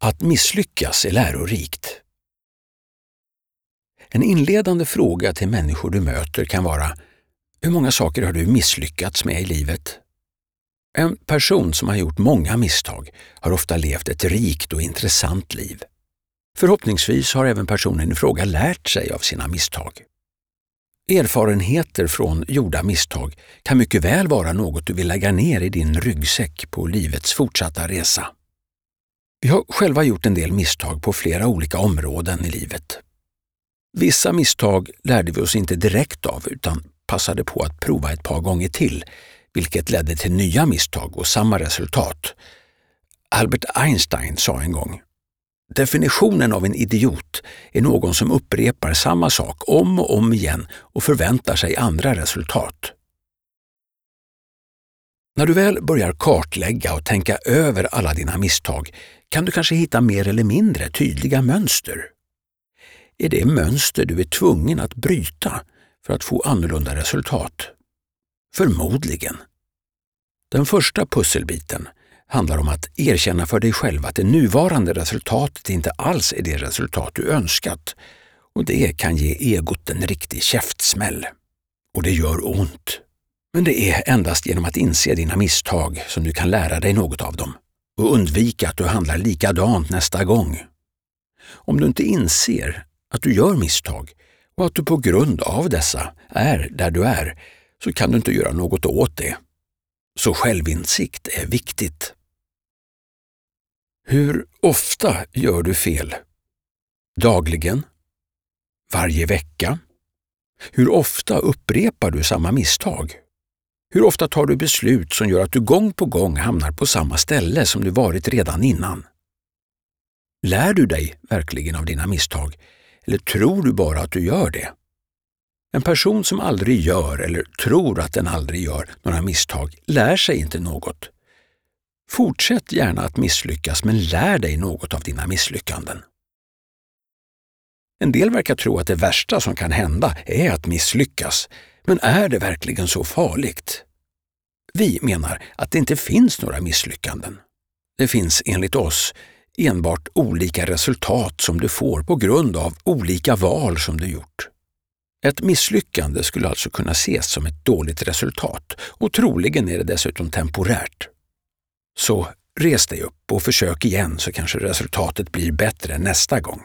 Att misslyckas är lärorikt. En inledande fråga till människor du möter kan vara Hur många saker har du misslyckats med i livet? En person som har gjort många misstag har ofta levt ett rikt och intressant liv. Förhoppningsvis har även personen i fråga lärt sig av sina misstag. Erfarenheter från gjorda misstag kan mycket väl vara något du vill lägga ner i din ryggsäck på livets fortsatta resa. Vi har själva gjort en del misstag på flera olika områden i livet. Vissa misstag lärde vi oss inte direkt av utan passade på att prova ett par gånger till, vilket ledde till nya misstag och samma resultat. Albert Einstein sa en gång Definitionen av en idiot är någon som upprepar samma sak om och om igen och förväntar sig andra resultat. När du väl börjar kartlägga och tänka över alla dina misstag kan du kanske hitta mer eller mindre tydliga mönster. Är det mönster du är tvungen att bryta för att få annorlunda resultat? Förmodligen. Den första pusselbiten handlar om att erkänna för dig själv att det nuvarande resultatet inte alls är det resultat du önskat och det kan ge egot en riktig käftsmäll. Och det gör ont. Men det är endast genom att inse dina misstag som du kan lära dig något av dem och undvika att du handlar likadant nästa gång. Om du inte inser att du gör misstag och att du på grund av dessa är där du är, så kan du inte göra något åt det. Så självinsikt är viktigt. Hur ofta gör du fel? Dagligen? Varje vecka? Hur ofta upprepar du samma misstag? Hur ofta tar du beslut som gör att du gång på gång hamnar på samma ställe som du varit redan innan? Lär du dig verkligen av dina misstag eller tror du bara att du gör det? En person som aldrig gör eller tror att den aldrig gör några misstag lär sig inte något. Fortsätt gärna att misslyckas men lär dig något av dina misslyckanden. En del verkar tro att det värsta som kan hända är att misslyckas, men är det verkligen så farligt? Vi menar att det inte finns några misslyckanden. Det finns enligt oss enbart olika resultat som du får på grund av olika val som du gjort. Ett misslyckande skulle alltså kunna ses som ett dåligt resultat och troligen är det dessutom temporärt. Så res dig upp och försök igen så kanske resultatet blir bättre nästa gång.